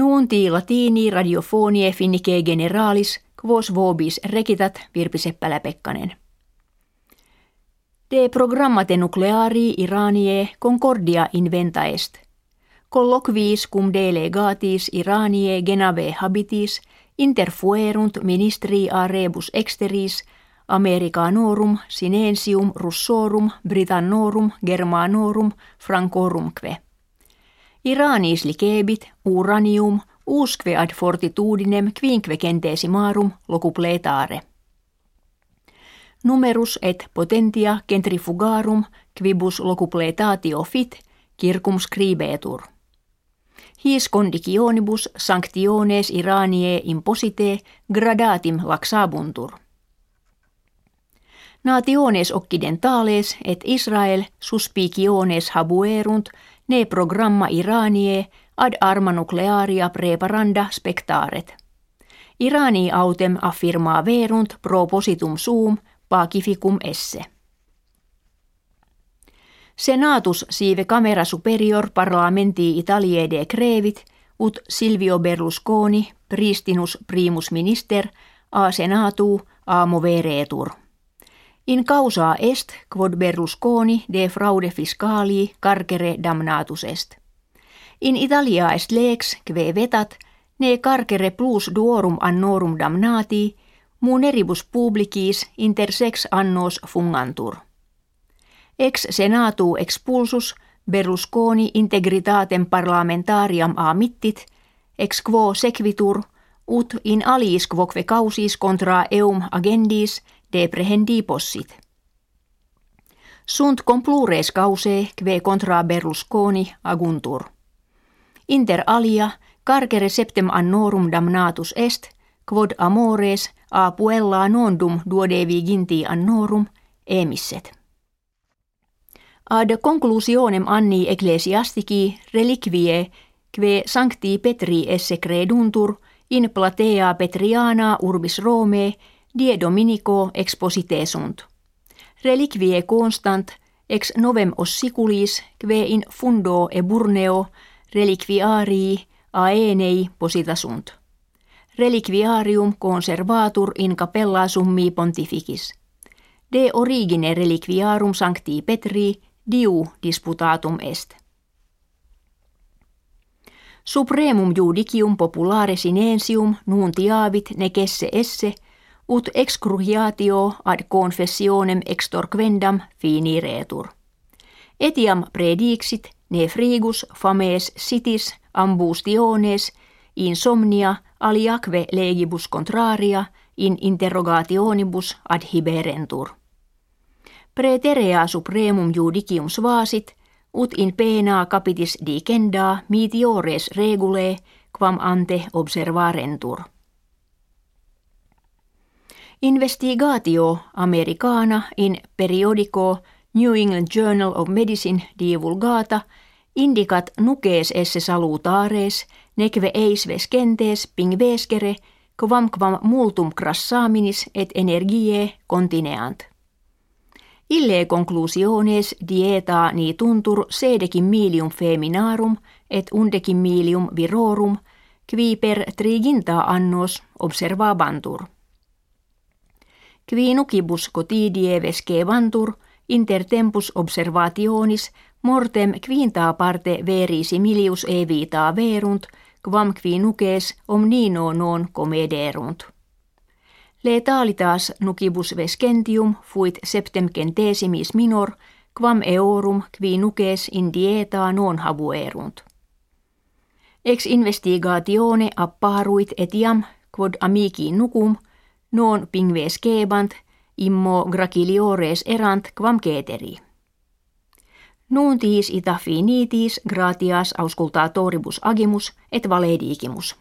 Nuunti latini radiofonie finnike generalis quos vobis recitat Virpi Seppälä-Pekkanen. De programmate nucleari Iranie concordia inventa est. Colloquiis cum delegatis Iranie genave habitis interfuerunt ministri a rebus exteris Americanorum sinensium russorum Britannorum Germanorum Francorumque. Iranis uranium usque ad fortitudinem quinque centesimarum locupletare. Numerus et potentia centrifugarum quibus locupletatio fit circum scribetur. His conditionibus sanctiones Iranie imposite gradatim laxabuntur. Nationes occidentales et Israel suspiciones habuerunt ne programma Iranie ad arma nuclearia preparanda spectaret. Irani autem affirmaa verunt propositum suum pacificum esse. Senatus sive camera superior parlamenti Italiae de crevit ut Silvio Berlusconi pristinus primus minister a senatu a moveretur. In causa est quod Berlusconi de fraude fiscali carcere damnatus est. In Italia est lex kve vetat ne carcere plus duorum annorum damnati muneribus publicis inter sex annos fungantur. Ex senatu expulsus Berlusconi integritatem parlamentariam amittit, ex quo sequitur, ut in aliis quoque causis contra eum agendis deprehendi possit. Sunt complures cause kve contra Berlusconi aguntur. Inter alia carcere septem annorum damnatus est, quod amores a puella nondum duodevi ginti annorum emisset. Ad conclusionem anni ecclesiastici reliquie kve sancti Petri esse creduntur in platea Petriana urbis Rome die Dominico exposite sunt. Reliquie constant ex novem ossiculis kve in fundo e burneo reliquiarii aenei posita sunt. Reliquiarium conservatur in capella summi pontificis. De origine reliquiarum sancti Petri diu disputatum est. Supremum judicium populare sinensium nuntiavit necesse esse – ut excruciatio ad confessionem extorquendam fini retur. Etiam predixit ne frigus fames sitis ambustiones insomnia aliaque legibus contraria in interrogationibus adhiberentur. Preterea supremum judicium svasit, ut in pena capitis dicenda mitiores regule quam ante observarentur. Investigatio Americana in periodico New England Journal of Medicine divulgata indicat nukees esse salutares neque eis vescentes pingvescere quam quam multum crassaminis et energie contineant. Ille conclusiones dieta ni tuntur sedecim milium feminarum et undecim milium virorum, qui per triginta annos observabantur qui nucibus cotidie vescevantur inter tempus observationis mortem quinta parte veri similius evita verunt, quam qui nuces omnino non comederunt. Letalitas nucibus vescentium fuit septem centesimis minor, quam eorum qui nuces in dieta non habuerunt. Ex investigatione apparuit etiam quod amici nucum – non pingves kebant, immo graciliores erant quam ceteri. Nuuntis ita finitis gratias auscultatoribus agimus et valedigimus.